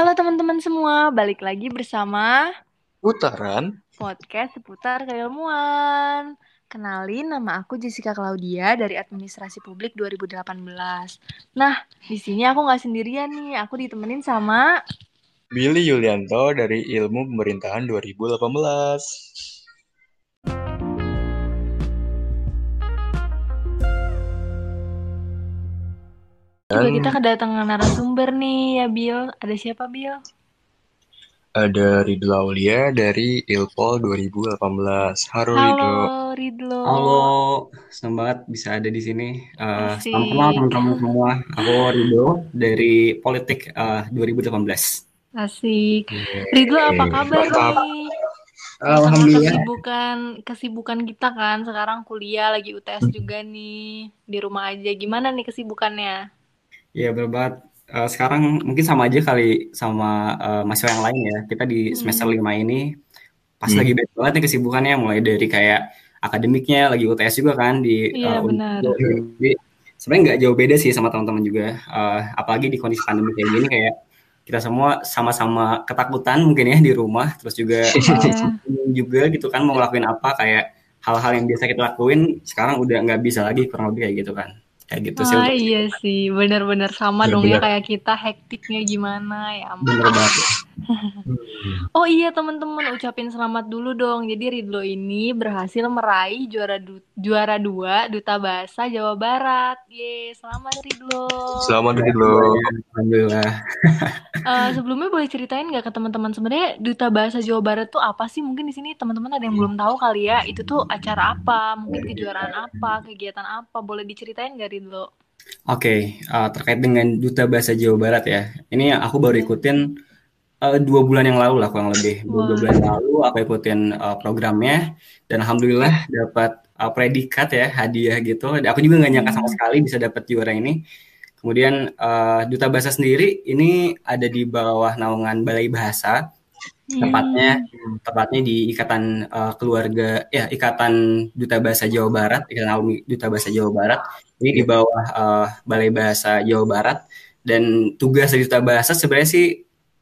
Halo teman-teman semua, balik lagi bersama Putaran podcast seputar keilmuan. Kenalin, nama aku Jessica Claudia dari Administrasi Publik 2018. Nah, di sini aku nggak sendirian nih, aku ditemenin sama Billy Yulianto dari Ilmu Pemerintahan 2018. Juga Dan kita kedatangan narasumber nih ya Bill. Ada siapa Bill? ada Ridho Aulia dari Ilpol 2018. Halo Ridho. Halo Ridlo. Halo, senang banget bisa ada di sini. Eh, Asik. salam kenal teman-teman semua. Aku Rido dari Politik eh, 2018. Asik. Ridlo apa kabar Mantap. nih? Alhamdulillah. kesibukan kesibukan kita kan sekarang kuliah lagi UTS juga nih di rumah aja. Gimana nih kesibukannya? Ya bener banget. Eh, sekarang mungkin sama aja kali sama eh, mahasiswa yang lain ya. Kita di semester Hmm. 5 ini pas Hmm. lagi beda banget nih kesibukannya. Mulai dari kayak akademiknya, lagi UTS juga kan di Iya eh, benar. Unido. Jadi sebenarnya nggak jauh beda sih sama teman-teman juga. Eh, apalagi di kondisi pandemi kayak gini kayak kita semua sama-sama ketakutan mungkin ya di rumah. Terus juga Iya. bingung juga gitu kan mau ngelakuin apa kayak hal-hal yang biasa kita lakuin sekarang udah nggak bisa lagi kurang lebih kayak gitu kan kayak gitu sih Ah iya sih, benar-benar sama dong ya kayak kita hektiknya gimana ya ampun. bener banget Oh iya teman-teman ucapin selamat dulu dong. Jadi Ridlo ini berhasil meraih juara du- juara dua Duta Bahasa Jawa Barat. Ye, selamat Ridlo. Selamat Ridho. alhamdulillah Eh, sebelumnya boleh ceritain nggak ke teman-teman sebenarnya Duta Bahasa Jawa Barat tuh apa sih? Mungkin di sini teman-teman ada yang belum tahu kali ya. Itu tuh acara apa? Mungkin kejuaraan apa? Kegiatan apa? Boleh diceritain nggak Ridlo? oke eh, terkait dengan duta bahasa Jawa Barat ya ini aku baru Iya. ikutin eh, dua bulan yang lalu lah kurang lebih. Dua, dua bulan yang lalu aku ikutin eh, programnya. Dan alhamdulillah dapat eh, predikat ya hadiah gitu. Aku juga nggak nyangka sama Hmm. sekali bisa dapat juara ini. Kemudian eh, duta bahasa sendiri ini ada di bawah naungan Balai Bahasa. Tepatnya Hmm. tepatnya di ikatan eh, keluarga ya ikatan duta bahasa Jawa Barat ikatan alumni duta bahasa Jawa Barat. Ini di bawah eh, Balai Bahasa Jawa Barat. Dan tugas dari duta bahasa sebenarnya sih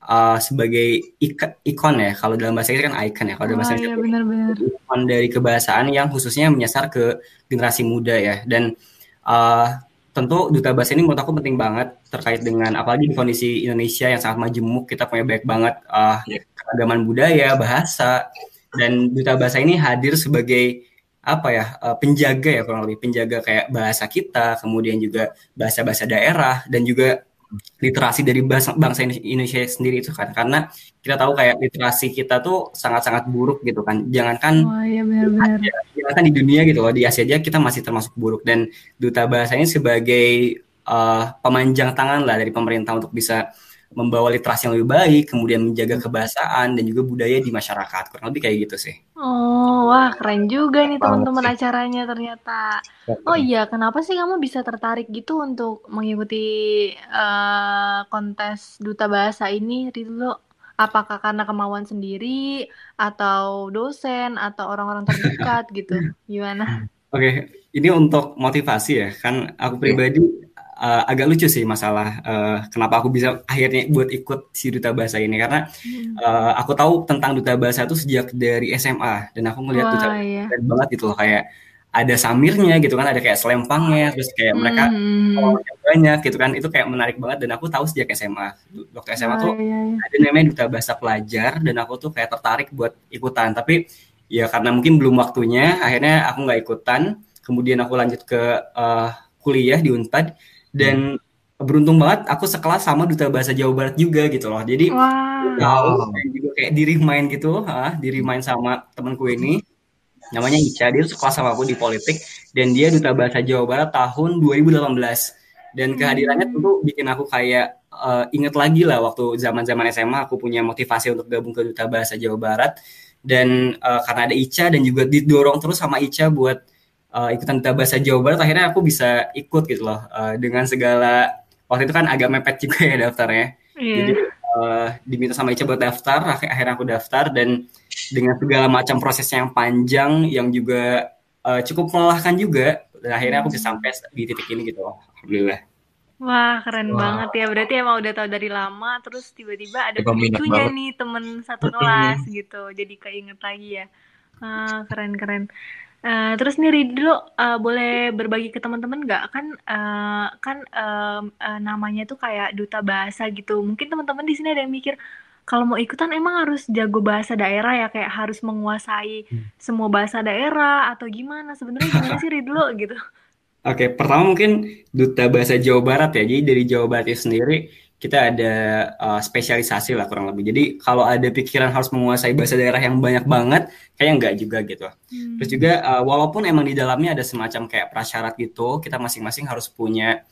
eh, sebagai ika- ikon ya kalau dalam bahasa Inggris kan icon ya kalau dalam bahasa iya Indonesia benar-benar. ikon dari kebahasaan yang khususnya menyasar ke generasi muda ya dan eh, tentu duta bahasa ini menurut aku penting banget terkait dengan apalagi di kondisi Indonesia yang sangat majemuk kita punya banyak banget eh, Iya. keragaman budaya bahasa dan duta bahasa ini hadir sebagai apa ya penjaga ya kurang lebih penjaga kayak bahasa kita kemudian juga bahasa-bahasa daerah dan juga literasi dari bahasa bangsa Indonesia sendiri itu kan. Karena kita tahu kayak literasi kita tuh sangat-sangat buruk gitu kan. Jangankan Wah iya ya kan di dunia gitu loh di Asia aja kita masih termasuk buruk. Dan duta bahasanya sebagai eh, pemanjang tangan lah dari pemerintah untuk bisa membawa literasi yang lebih baik kemudian menjaga kebahasaan dan juga budaya di masyarakat kurang lebih kayak gitu sih Oh, wah keren juga nih teman-teman acaranya ternyata. Oh iya, kenapa sih kamu bisa tertarik gitu untuk mengikuti eh, kontes duta bahasa ini, Ridlo? Apakah karena kemauan sendiri, atau dosen, atau orang-orang terdekat gitu? Gimana? Oke, ini untuk motivasi ya. Kan aku pribadi uh, agak lucu sih masalah uh, kenapa aku bisa akhirnya buat ikut si duta bahasa ini karena Hmm. uh, aku tahu tentang duta bahasa itu sejak dari SMA dan aku melihat duta iya. keren banget gitu loh kayak ada samirnya gitu kan, ada kayak selempangnya, terus kayak mereka Hmm. followernya banyak gitu kan. Itu kayak menarik banget dan aku tahu sejak SMA. Waktu SMA Wah tuh iya iya. ada namanya duta bahasa pelajar dan aku tuh kayak tertarik buat ikutan tapi ya karena mungkin belum waktunya akhirnya aku nggak ikutan kemudian aku lanjut ke eh, kuliah di Unpad dan beruntung banget aku sekelas sama duta bahasa Jawa Barat juga gitu loh. Jadi Wah. tahu dan juga kayak di remind gitu ah di remind sama temanku ini. Namanya Ica dia tuh sekelas sama aku di politik. Dan dia duta bahasa Jawa Barat tahun 2018 dan kehadirannya Hmm. tentu bikin aku kayak eh, inget lagi lah waktu zaman-zaman SMA aku punya motivasi untuk gabung ke duta bahasa Jawa Barat. Dan eh, karena ada Ica dan juga didorong terus sama Ica buat eh, ikutan duta bahasa Jawa Barat akhirnya aku bisa ikut gitu loh Eh, dengan segala waktu itu kan agak mepet juga ya daftarnya jadi Iya. eh, diminta sama Ica buat daftar ak- akhirnya aku daftar dan dengan segala macam prosesnya yang panjang yang juga eh, cukup melelahkan juga dan akhirnya aku bisa sampai di titik ini gitu loh alhamdulillah Wah, keren Wah. banget ya. Berarti emang udah tahu dari lama, terus tiba-tiba ada pemicunya nih temen satu kelas gitu. Jadi keinget lagi ya. Ah, keren-keren. Uh, terus nih Ridlo uh, boleh berbagi ke teman-teman nggak kan uh, kan uh, uh, namanya tuh kayak duta bahasa gitu. Mungkin teman-teman di sini ada yang mikir kalau mau ikutan emang harus jago bahasa daerah ya kayak harus menguasai hmm. semua bahasa daerah atau gimana? Sebenarnya gimana sih Ridlo gitu? Oke, pertama mungkin Duta Bahasa Jawa Barat ya. Jadi dari Jawa Barat itu sendiri kita ada uh, spesialisasi lah kurang lebih. Jadi kalau ada pikiran harus menguasai bahasa daerah yang banyak banget, kayaknya enggak juga gitu. Hmm. Terus juga uh, walaupun emang di dalamnya ada semacam kayak prasyarat gitu, kita masing-masing harus punya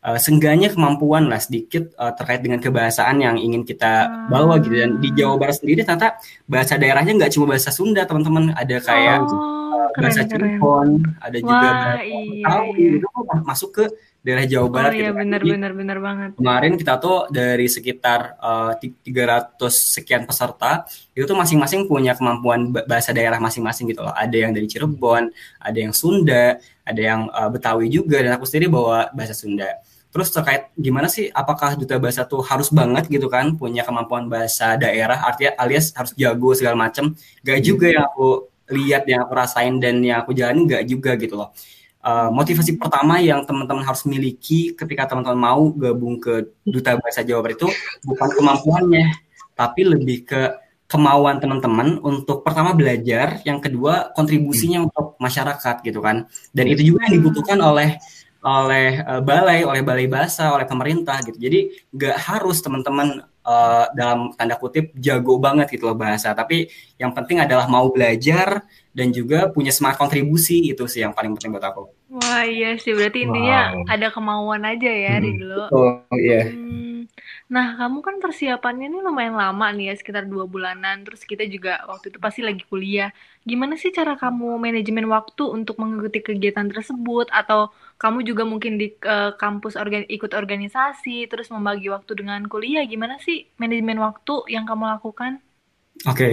uh, sengganya kemampuan lah sedikit uh, terkait dengan kebahasaan yang ingin kita bawa gitu. Dan di Jawa Barat sendiri ternyata bahasa daerahnya nggak cuma bahasa Sunda teman-teman, ada kayak oh keren, bahasa Cirebon, ada Wah, juga bahasa iya, Betawi, iya. itu masuk ke daerah Jawa oh, Barat. Oh iya benar benar benar banget. Kemarin kita tuh dari sekitar uh, eh, 300 sekian peserta itu tuh masing-masing punya kemampuan bahasa daerah masing-masing gitu loh. Ada yang dari Cirebon, ada yang Sunda, ada yang uh, Betawi juga dan aku sendiri bawa bahasa Sunda. Terus terkait gimana sih apakah duta bahasa tuh harus banget gitu kan punya kemampuan bahasa daerah artinya alias harus jago segala macam. Gak juga yang aku lihat yang aku rasain dan yang aku jalani nggak juga gitu loh. Uh, motivasi pertama yang teman-teman harus miliki ketika teman-teman mau gabung ke Duta Bahasa Jawa Barat itu bukan kemampuannya, tapi lebih ke kemauan teman-teman untuk pertama belajar, yang kedua kontribusinya hmm. untuk masyarakat gitu kan. Dan itu juga yang dibutuhkan oleh oleh uh, balai, oleh balai bahasa, oleh pemerintah gitu. Jadi nggak harus teman-teman uh, dalam tanda kutip jago banget gitu loh bahasa, tapi yang penting adalah mau belajar dan juga punya semangat kontribusi itu sih yang paling penting buat aku. Wah iya sih berarti intinya wow. ada kemauan aja ya hmm. dulu. Oh iya. Hmm. Nah, kamu kan persiapannya ini lumayan lama nih ya, sekitar dua bulanan. Terus kita juga waktu itu pasti lagi kuliah. Gimana sih cara kamu manajemen waktu untuk mengikuti kegiatan tersebut? Atau kamu juga mungkin di uh, kampus organ ikut organisasi, terus membagi waktu dengan kuliah? Gimana sih manajemen waktu yang kamu lakukan? Oke,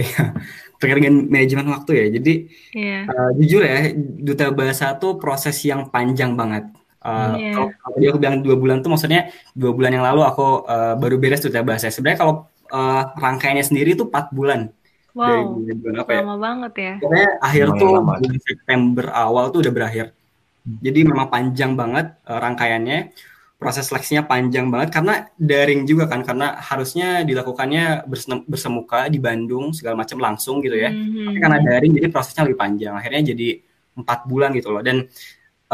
okay. terkait dengan manajemen waktu ya. Jadi yeah. Iya. uh, jujur ya, duta bahasa itu proses yang panjang banget. Uh, yeah. Kalau tadi aku bilang dua bulan tuh maksudnya dua bulan yang lalu aku uh, baru beres tuh bahasa. Sebenarnya kalau uh, rangkaiannya sendiri tuh empat bulan. Wow, dari bulan apa ya? lama banget ya. Karena akhir lama tuh lama. September awal tuh udah berakhir. Jadi memang panjang banget uh, rangkaiannya. Proses seleksinya panjang banget karena daring juga kan karena harusnya dilakukannya bersemuka di Bandung segala macam langsung gitu ya. Mm -hmm. Tapi karena daring jadi prosesnya lebih panjang. Akhirnya jadi empat bulan gitu loh. Dan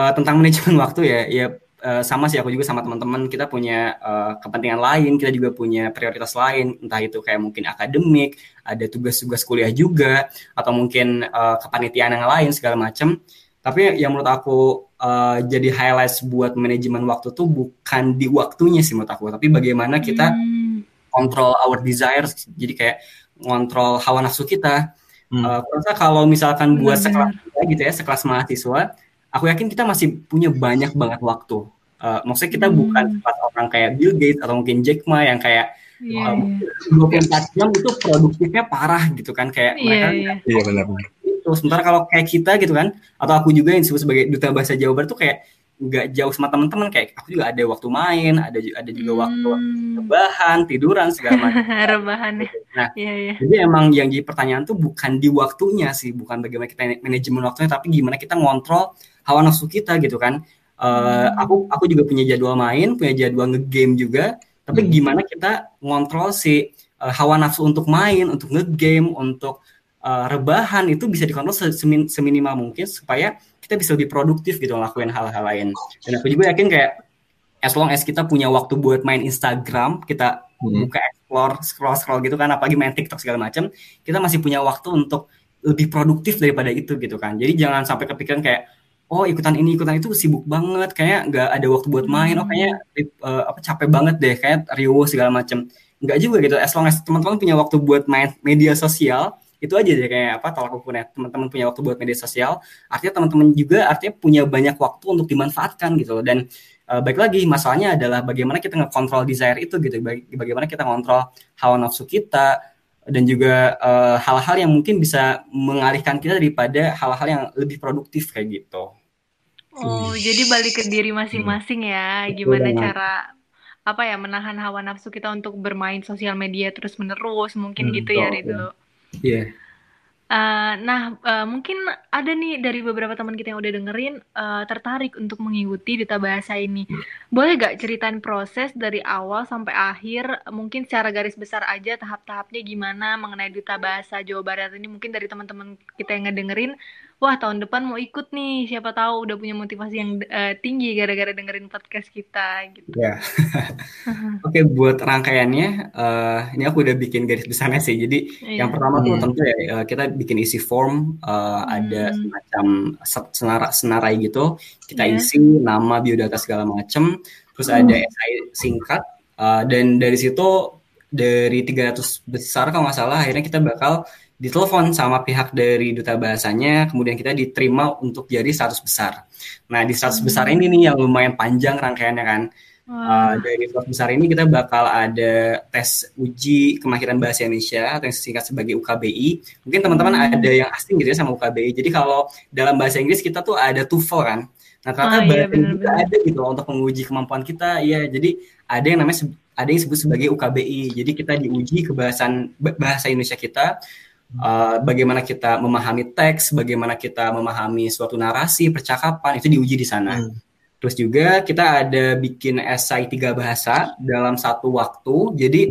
uh, tentang manajemen waktu ya, ya uh, sama sih aku juga sama teman-teman kita punya uh, kepentingan lain, kita juga punya prioritas lain, entah itu kayak mungkin akademik, ada tugas-tugas kuliah juga, atau mungkin uh, kepanitiaan yang lain segala macam. Tapi yang menurut aku uh, jadi highlight buat manajemen waktu tuh bukan di waktunya sih menurut aku, tapi bagaimana kita hmm. control our desires, jadi kayak ngontrol hawa nafsu kita. Hmm. Uh, kalau misalkan buat sekelas gitu ya, sekelas mahasiswa, aku yakin kita masih punya banyak banget waktu. Uh, maksudnya kita hmm. bukan orang kayak Bill Gates atau mungkin Jack Ma yang kayak yeah, um, yeah. 24 jam itu produktifnya parah gitu kan kayak yeah, mereka yeah. iya benar benar. Itu sementara kalau kayak kita gitu kan atau aku juga yang disebut sebagai duta bahasa Jawa Barat tuh kayak nggak jauh sama teman-teman kayak aku juga ada waktu main, ada ada juga hmm. waktu rebahan, tiduran segala macam. rebahan ya. Nah, yeah, yeah. jadi emang yang jadi pertanyaan tuh bukan di waktunya sih, bukan bagaimana kita manajemen waktunya, tapi gimana kita ngontrol hawa nafsu kita gitu kan. Uh, hmm. Aku aku juga punya jadwal main, punya jadwal ngegame juga. Tapi hmm. gimana kita ngontrol si uh, hawa nafsu untuk main, untuk ngegame, untuk uh, rebahan itu bisa dikontrol semin, seminimal mungkin supaya kita bisa lebih produktif gitu ngelakuin hal-hal lain. Dan aku juga yakin kayak as long as kita punya waktu buat main Instagram, kita hmm. buka explore, scroll scroll gitu kan, apalagi main TikTok segala macam, kita masih punya waktu untuk lebih produktif daripada itu gitu kan. Jadi jangan sampai kepikiran kayak oh ikutan ini ikutan itu sibuk banget kayak nggak ada waktu buat main oh kayaknya uh, apa capek banget deh kayak Rio segala macem nggak juga gitu as long as teman-teman punya waktu buat main media sosial itu aja deh kayak apa kalau aku punya teman-teman punya waktu buat media sosial artinya teman-teman juga artinya punya banyak waktu untuk dimanfaatkan gitu dan uh, baik lagi masalahnya adalah bagaimana kita ngekontrol desire itu gitu bagaimana kita ngontrol hawa nafsu kita dan juga eh, hal-hal uh, yang mungkin bisa mengalihkan kita daripada hal-hal yang lebih produktif kayak gitu. Oh, jadi balik ke diri masing-masing ya. Gimana cara apa ya menahan hawa nafsu kita untuk bermain sosial media terus menerus mungkin Hmm, gitu ya Ridho. Iya. Uh, nah, uh, mungkin ada nih dari beberapa teman kita yang udah dengerin uh, tertarik untuk mengikuti Duta Bahasa ini. Boleh gak ceritain proses dari awal sampai akhir, mungkin secara garis besar aja tahap-tahapnya gimana mengenai Duta Bahasa Jawa Barat ini mungkin dari teman-teman kita yang ngedengerin wah tahun depan mau ikut nih siapa tahu udah punya motivasi yang uh, tinggi gara-gara dengerin podcast kita gitu. Ya. Oke, okay, buat rangkaiannya uh, ini aku udah bikin garis besarnya sih. Jadi yeah. yang pertama tuh hmm. tentu ya uh, kita bikin isi form uh, hmm. ada semacam senarai senarai gitu. Kita yeah. isi nama, biodata segala macam. Terus hmm. ada esai singkat uh, dan dari situ dari 300 besar kalau nggak salah akhirnya kita bakal ditelepon sama pihak dari duta bahasanya, kemudian kita diterima untuk jadi 100 besar. Nah, di 100 hmm. besar ini nih yang lumayan panjang rangkaiannya kan. Uh, dari 100 besar ini kita bakal ada tes uji kemahiran bahasa Indonesia atau yang singkat sebagai UKBI. Mungkin teman-teman hmm. ada yang asing gitu ya sama UKBI. Jadi kalau dalam bahasa Inggris kita tuh ada TOEFL kan. Nah, ternyata oh, iya, bener, juga ada gitu loh untuk menguji kemampuan kita. Iya, jadi ada yang namanya ada yang disebut sebagai UKBI. Jadi kita diuji kebahasan bahasa Indonesia kita uh, bagaimana kita memahami teks, bagaimana kita memahami suatu narasi, percakapan itu diuji di sana. Hmm. Terus juga kita ada bikin esai tiga bahasa dalam satu waktu. Jadi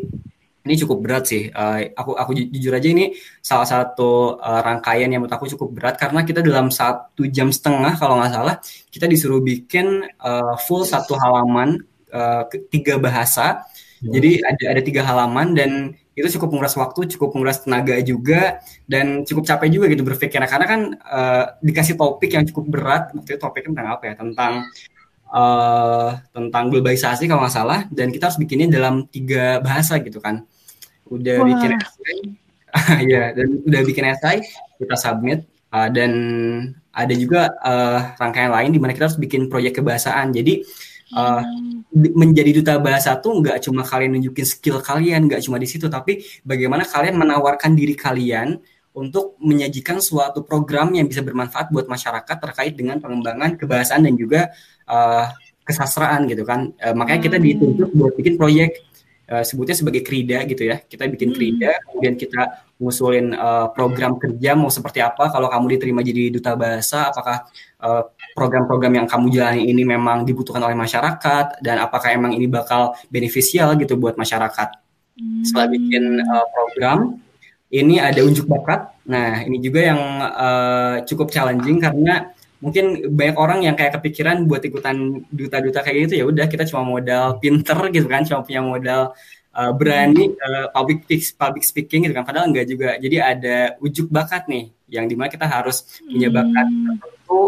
ini cukup berat sih. Uh, aku aku jujur aja ini salah satu uh, rangkaian yang menurut aku cukup berat karena kita dalam satu jam setengah kalau nggak salah kita disuruh bikin uh, full satu halaman uh, tiga bahasa. Hmm. Jadi ada ada tiga halaman dan itu cukup menguras waktu, cukup menguras tenaga juga, dan cukup capek juga gitu berpikir. Karena kan uh, dikasih topik yang cukup berat, waktu itu topiknya tentang apa ya? Tentang uh, tentang globalisasi kalau nggak salah, dan kita harus bikinnya dalam tiga bahasa gitu kan. Udah Wah. bikin essay, ya, dan udah bikin essay, kita submit, uh, dan ada juga uh, rangkaian lain di mana kita harus bikin proyek kebahasaan. Jadi uh, menjadi duta bahasa tuh nggak cuma kalian nunjukin skill kalian, nggak cuma di situ, tapi bagaimana kalian menawarkan diri kalian untuk menyajikan suatu program yang bisa bermanfaat buat masyarakat terkait dengan pengembangan kebahasaan dan juga uh, kesastraan gitu kan. Uh, makanya kita hmm. dituntut buat bikin proyek uh, sebutnya sebagai krida gitu ya. Kita bikin hmm. krida, kemudian kita ngusulin uh, program kerja mau seperti apa kalau kamu diterima jadi duta bahasa, apakah uh, program-program yang kamu jalani ini memang dibutuhkan oleh masyarakat dan apakah emang ini bakal beneficial gitu buat masyarakat. Hmm. Setelah bikin uh, program, ini ada unjuk bakat. Nah, ini juga yang uh, cukup challenging karena mungkin banyak orang yang kayak kepikiran buat ikutan duta-duta kayak gitu ya udah kita cuma modal pinter gitu kan, cuma punya modal uh, berani uh, public public speaking gitu kan padahal enggak juga jadi ada ujuk bakat nih yang di mana kita harus punya bakat hmm. tertentu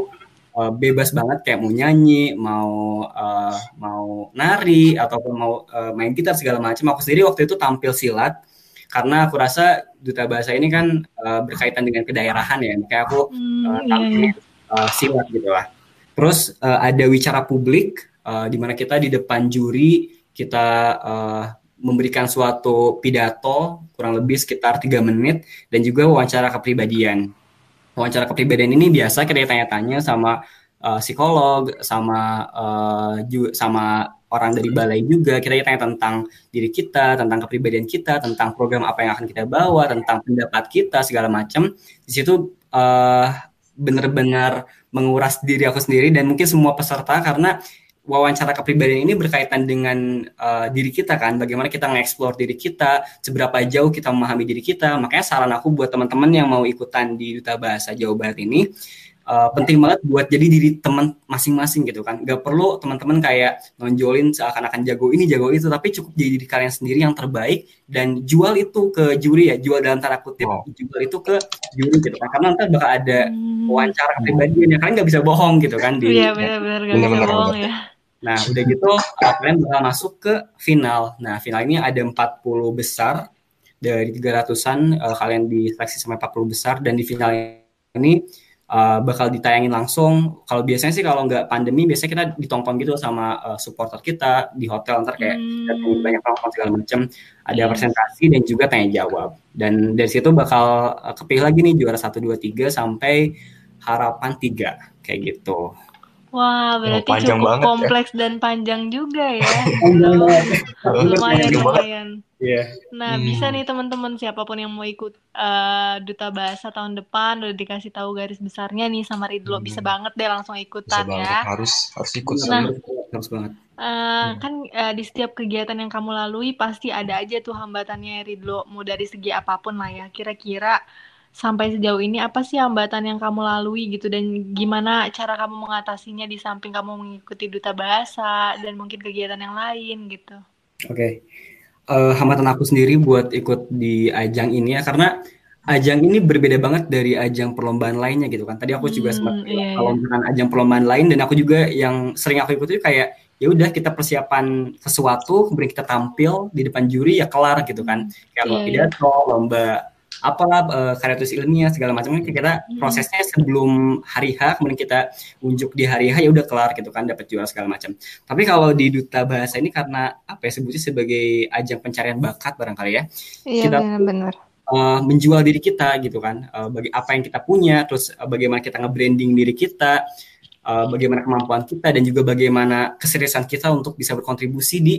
uh, bebas banget kayak mau nyanyi, mau uh, mau nari ataupun mau uh, main gitar segala macam. Aku sendiri waktu itu tampil silat karena aku rasa duta bahasa ini kan uh, berkaitan dengan kedaerahan ya, kayak aku uh, tampil uh, silat gitu lah. Terus uh, ada wicara publik uh, di mana kita di depan juri kita uh, memberikan suatu pidato kurang lebih sekitar tiga menit dan juga wawancara kepribadian wawancara kepribadian ini biasa kita tanya-tanya sama uh, psikolog, sama uh, ju sama orang dari balai juga kita tanya tentang diri kita, tentang kepribadian kita, tentang program apa yang akan kita bawa, tentang pendapat kita segala macam. Di situ uh, benar-benar menguras diri aku sendiri dan mungkin semua peserta karena wawancara kepribadian ini berkaitan dengan uh, diri kita kan, bagaimana kita nge-explore diri kita, seberapa jauh kita memahami diri kita. Makanya saran aku buat teman-teman yang mau ikutan di Duta Bahasa Jawa Barat ini, uh, penting banget buat jadi diri teman masing-masing gitu kan. Gak perlu teman-teman kayak nonjolin seakan-akan jago ini, jago itu, tapi cukup jadi diri kalian sendiri yang terbaik dan jual itu ke juri ya, jual dalam tanda kutip, wow. jual itu ke juri gitu kan. Karena nanti bakal ada hmm. wawancara kepribadian ya, kalian nggak bisa bohong gitu kan. Iya benar-benar gak bisa bohong ya. Nah, udah gitu kalian bakal masuk ke final. Nah, final ini ada 40 besar dari 300-an uh, eh, kalian diseleksi sampai 40 besar dan di final ini uh, bakal ditayangin langsung. Kalau biasanya sih kalau nggak pandemi biasanya kita ditonton gitu sama uh, supporter kita di hotel ntar kayak hmm. banyak nonton segala macam. Ada yeah. presentasi dan juga tanya jawab. Dan dari situ bakal uh, kepilih lagi nih juara 1 2 3 sampai harapan 3 kayak gitu. Wah, berarti panjang cukup banget ya. kompleks dan panjang juga ya. Lumayan, lumayan. Iya. Nah, Hmm. bisa nih teman-teman siapa pun yang mau ikut eh, duta bahasa tahun depan udah dikasih tahu garis besarnya nih sama Ridlo. Bisa Hmm. banget deh langsung Bisa ikutan banget. ya. Harus harus ikut. Nah. harus banget. Eh, kan eh, di setiap kegiatan yang kamu lalui pasti ada aja tuh hambatannya Ridlo, mau dari segi apa pun lah ya. Kira-kira sampai sejauh ini apa sih hambatan yang kamu lalui gitu dan gimana cara kamu mengatasinya di samping kamu mengikuti duta bahasa dan mungkin kegiatan yang lain gitu. Oke. Eh, hambatan aku sendiri buat ikut di ajang ini ya karena ajang ini berbeda banget dari ajang perlombaan lainnya gitu kan. Tadi aku juga Hmm, sempat iya, iya. kalau misalkan ajang perlombaan lain dan aku juga yang sering aku ikuti kayak ya udah kita persiapan sesuatu kemudian kita tampil di depan juri ya kelar gitu kan. Kayak lomba Iya, iya. pidato, lomba apalah eh, karya tulis ilmiah segala macam kan kita Hmm. prosesnya sebelum hari H kemudian kita unjuk di hari H ya udah kelar gitu kan dapat juara segala macam. Tapi kalau di duta bahasa ini karena apa ya sebutnya sebagai ajang pencarian bakat barangkali ya Iya Kita- benar-benar. eh, menjual diri kita gitu kan Eh, bagi apa yang kita punya terus eh, bagaimana kita nge-branding diri kita eh, bagaimana kemampuan kita dan juga bagaimana keseriusan kita untuk bisa berkontribusi di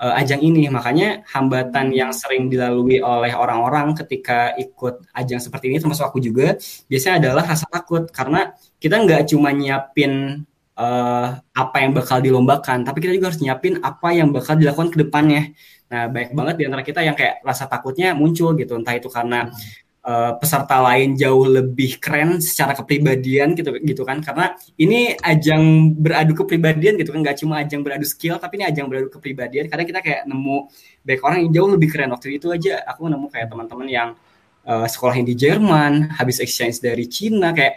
eh, ajang ini. Makanya hambatan yang sering dilalui oleh orang-orang ketika ikut ajang seperti ini termasuk aku juga biasanya adalah rasa takut. Karena kita nggak cuma nyiapin eh, apa yang bakal dilombakan tapi kita juga harus nyiapin apa yang bakal dilakukan ke depannya. Nah, banyak banget di antara kita yang kayak rasa takutnya muncul gitu, entah itu karena uh, peserta lain jauh lebih keren secara kepribadian gitu gitu kan. Karena ini ajang beradu kepribadian gitu kan, nggak cuma ajang beradu skill, tapi ini ajang beradu kepribadian. Karena kita kayak nemu banyak orang yang jauh lebih keren waktu itu aja. Aku nemu kayak teman-teman yang uh, sekolahnya di Jerman, habis exchange dari Cina kayak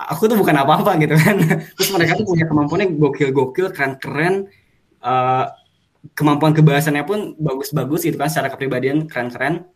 aku tuh bukan apa-apa gitu kan. Terus mereka tuh punya kemampuannya gokil-gokil, keren-keren. Uh, kemampuan kebahasannya pun bagus-bagus gitu kan secara kepribadian keren-keren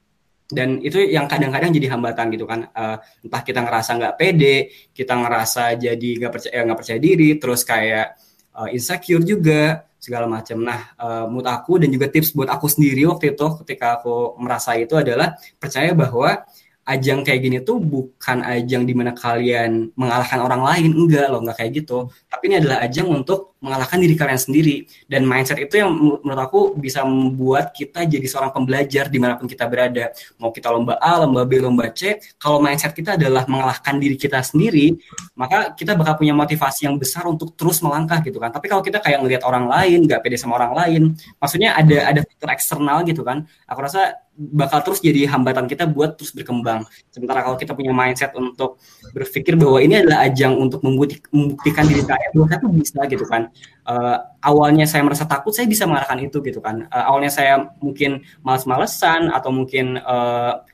dan itu yang kadang-kadang jadi hambatan gitu kan. Eh, entah kita ngerasa nggak pede kita ngerasa jadi nggak percaya nggak percaya diri terus kayak eh, insecure juga segala macam nah eh, menurut aku dan juga tips buat aku sendiri waktu itu ketika aku merasa itu adalah percaya bahwa ajang kayak gini tuh bukan ajang di mana kalian mengalahkan orang lain enggak loh nggak kayak gitu. Tapi ini adalah ajang untuk mengalahkan diri kalian sendiri. Dan mindset itu yang menurut aku bisa membuat kita jadi seorang pembelajar di mana pun kita berada. Mau kita lomba A lomba B lomba C kalau mindset kita adalah mengalahkan diri kita sendiri maka kita bakal punya motivasi yang besar untuk terus melangkah gitu kan. Tapi kalau kita kayak ngelihat orang lain nggak pede sama orang lain maksudnya ada ada faktor eksternal gitu kan aku rasa bakal terus jadi hambatan kita buat terus berkembang. Sementara kalau kita punya mindset untuk berpikir bahwa ini adalah ajang untuk membuktikan diri saya bahwa saya tuh bisa gitu kan uh, awalnya saya merasa takut saya bisa mengalahkan itu gitu kan. Uh, awalnya saya mungkin malas-malesan atau mungkin uh,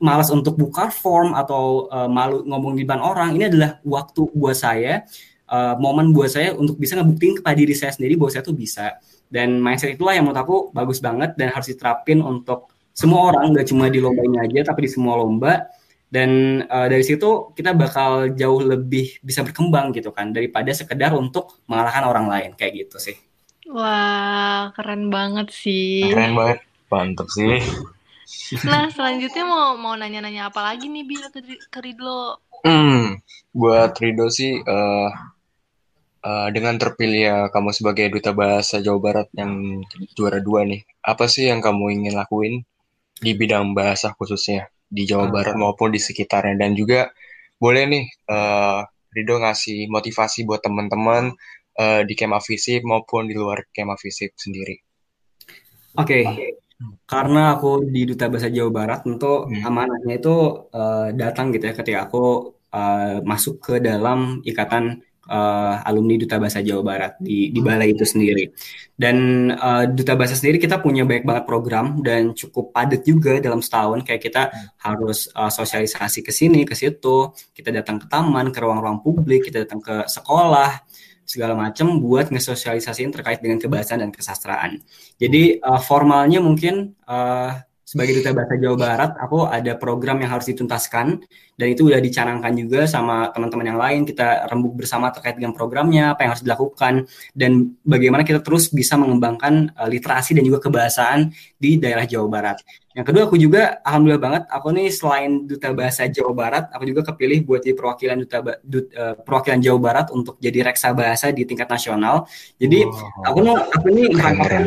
malas untuk buka form atau uh, malu ngomong di depan orang ini adalah waktu buat saya uh, momen buat saya untuk bisa ngebuktiin kepada diri saya sendiri bahwa saya tuh bisa. Dan mindset itulah yang menurut aku bagus banget dan harus diterapin untuk semua orang nggak cuma di lomba ini aja tapi di semua lomba dan uh, dari situ kita bakal jauh lebih bisa berkembang gitu kan daripada sekedar untuk mengalahkan orang lain kayak gitu sih. Wah, keren banget sih. Keren banget. Mantap sih. Nah, selanjutnya mau mau nanya-nanya apa lagi nih Bil ke, ke Ridlo? Hmm, buat Rido sih uh, uh, dengan terpilih ya kamu sebagai duta bahasa Jawa Barat yang juara dua nih, apa sih yang kamu ingin lakuin di bidang bahasa khususnya di Jawa Barat maupun di sekitarnya dan juga boleh nih uh, Rido ngasih motivasi buat teman-teman uh, di Kema Visip maupun di luar Kema Visip sendiri. Oke, okay. karena aku di Duta Bahasa Jawa Barat tentu hmm. amanahnya itu uh, datang gitu ya ketika aku uh, masuk ke dalam ikatan uh, alumni Duta Bahasa Jawa Barat di di balai itu sendiri. Dan uh, Duta Bahasa sendiri kita punya banyak banget program dan cukup padat juga dalam setahun. Kayak kita harus uh, sosialisasi ke sini, ke situ. Kita datang ke taman, ke ruang-ruang publik, kita datang ke sekolah segala macam buat ngesosialisasiin terkait dengan kebahasaan dan kesastraan. Jadi uh, formalnya mungkin uh, sebagai duta bahasa Jawa Barat, aku ada program yang harus dituntaskan dan itu udah dicanangkan juga sama teman-teman yang lain. Kita rembuk bersama terkait dengan programnya, apa yang harus dilakukan dan bagaimana kita terus bisa mengembangkan uh, literasi dan juga kebahasaan di daerah Jawa Barat. Yang kedua aku juga alhamdulillah banget aku nih selain duta bahasa Jawa Barat, aku juga kepilih buat jadi perwakilan duta dut, uh, perwakilan Jawa Barat untuk jadi reksa bahasa di tingkat nasional. Jadi wow. aku mau aku nih merangkapkan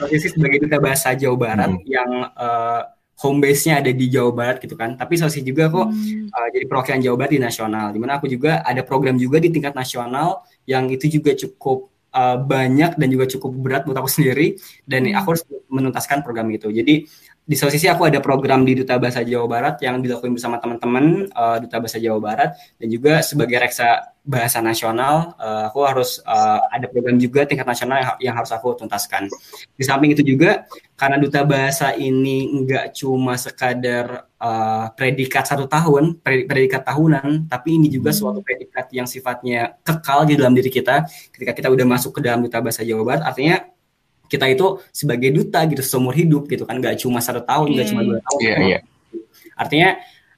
posisi sebagai duta bahasa Jawa Barat hmm. yang uh, home base-nya ada di Jawa Barat gitu kan. Tapi sosial juga kok hmm. uh, jadi perwakilan Jawa Barat di nasional. Di mana aku juga ada program juga di tingkat nasional yang itu juga cukup uh, banyak dan juga cukup berat buat aku sendiri dan hmm. aku harus menuntaskan program itu. Jadi di satu sisi aku ada program di Duta Bahasa Jawa Barat yang dilakukan bersama teman-teman uh, Duta Bahasa Jawa Barat dan juga sebagai reksa bahasa nasional uh, aku harus uh, ada program juga tingkat nasional yang, yang harus aku tuntaskan. Di samping itu juga karena Duta Bahasa ini enggak cuma sekadar uh, predikat satu tahun, predikat tahunan, tapi ini juga hmm. suatu predikat yang sifatnya kekal di dalam diri kita ketika kita udah masuk ke dalam Duta Bahasa Jawa Barat. Artinya kita itu sebagai duta gitu seumur hidup gitu kan nggak cuma satu tahun nggak yeah. cuma dua tahun yeah, yeah. artinya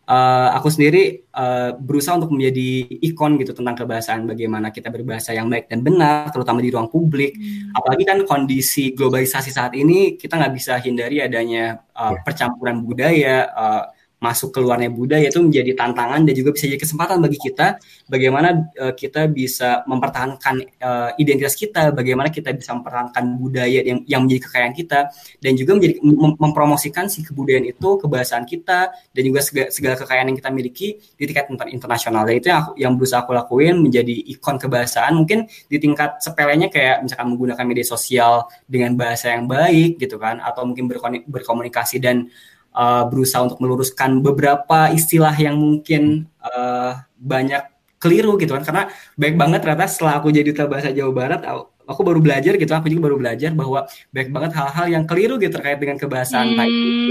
uh, aku sendiri uh, berusaha untuk menjadi ikon gitu tentang kebahasaan bagaimana kita berbahasa yang baik dan benar terutama di ruang publik hmm. apalagi kan kondisi globalisasi saat ini kita nggak bisa hindari adanya uh, percampuran budaya uh, masuk keluarnya budaya itu menjadi tantangan dan juga bisa jadi kesempatan bagi kita bagaimana uh, kita bisa mempertahankan uh, identitas kita, bagaimana kita bisa mempertahankan budaya yang yang menjadi kekayaan kita dan juga menjadi mem mempromosikan si kebudayaan itu, kebahasaan kita dan juga segala, segala kekayaan yang kita miliki di tingkat internasional. Dan itu yang aku, yang berusaha aku lakuin menjadi ikon kebahasaan mungkin di tingkat sepelenya kayak misalkan menggunakan media sosial dengan bahasa yang baik gitu kan atau mungkin berkomunikasi dan uh, berusaha untuk meluruskan beberapa istilah yang mungkin uh, banyak keliru gitu kan karena baik banget ternyata setelah aku jadi duta bahasa Jawa Barat aku baru belajar gitu aku juga baru belajar bahwa baik banget hal-hal yang keliru gitu terkait dengan kebahasaan hmm.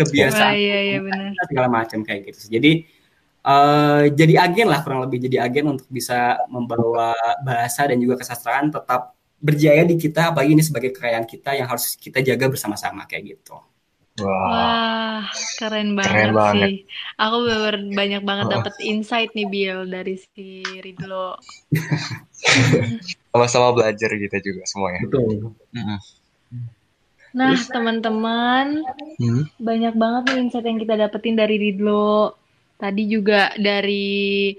kebiasaan iya, iya, benar. segala macam kayak gitu jadi uh, jadi agen lah kurang lebih jadi agen untuk bisa membawa bahasa dan juga kesastraan tetap berjaya di kita apalagi ini sebagai kekayaan kita yang harus kita jaga bersama-sama kayak gitu. Wah, Wah keren banget keren banget. sih. Aku bener banyak banget oh. dapet insight nih Bill dari si Ridlo. Sama-sama belajar kita juga semuanya. Betul. Nah, teman-teman, hmm? banyak banget nih insight yang kita dapetin dari Ridlo. Tadi juga dari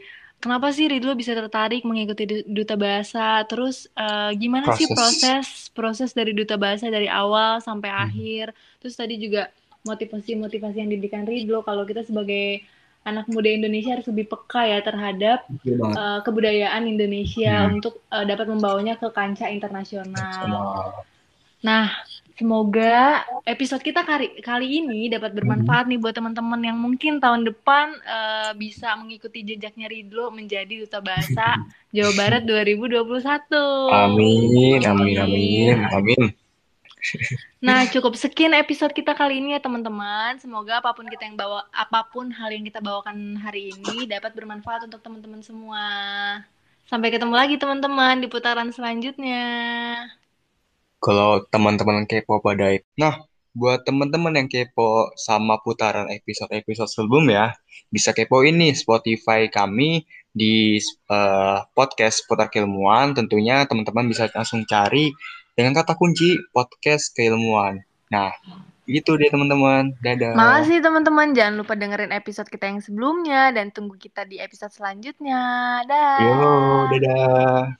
kenapa sih Ridlo bisa tertarik mengikuti duta bahasa? Terus uh, gimana proses. sih proses proses dari duta bahasa dari awal sampai hmm. akhir? Terus tadi juga motivasi-motivasi yang diberikan Ridlo kalau kita sebagai anak muda Indonesia harus lebih peka ya terhadap uh, kebudayaan Indonesia hmm. untuk uh, dapat membawanya ke kancah internasional. Nah, Semoga episode kita kali, kali ini dapat bermanfaat nih buat teman-teman yang mungkin tahun depan uh, bisa mengikuti jejaknya Ridlo menjadi duta bahasa Jawa Barat 2021. Amin, amin, amin, amin. Nah, cukup sekian episode kita kali ini ya teman-teman. Semoga apa pun kita yang bawa, apa pun hal yang kita bawakan hari ini dapat bermanfaat untuk teman-teman semua. Sampai ketemu lagi teman-teman di putaran selanjutnya kalau teman-teman kepo pada itu. Nah, buat teman-teman yang kepo sama putaran episode-episode sebelumnya, bisa kepo ini Spotify kami di uh, podcast Putar Keilmuan. Tentunya teman-teman bisa langsung cari dengan kata kunci podcast keilmuan. Nah, gitu deh teman-teman. Dadah. Makasih teman-teman. Jangan lupa dengerin episode kita yang sebelumnya dan tunggu kita di episode selanjutnya. Dah. Yo, dadah.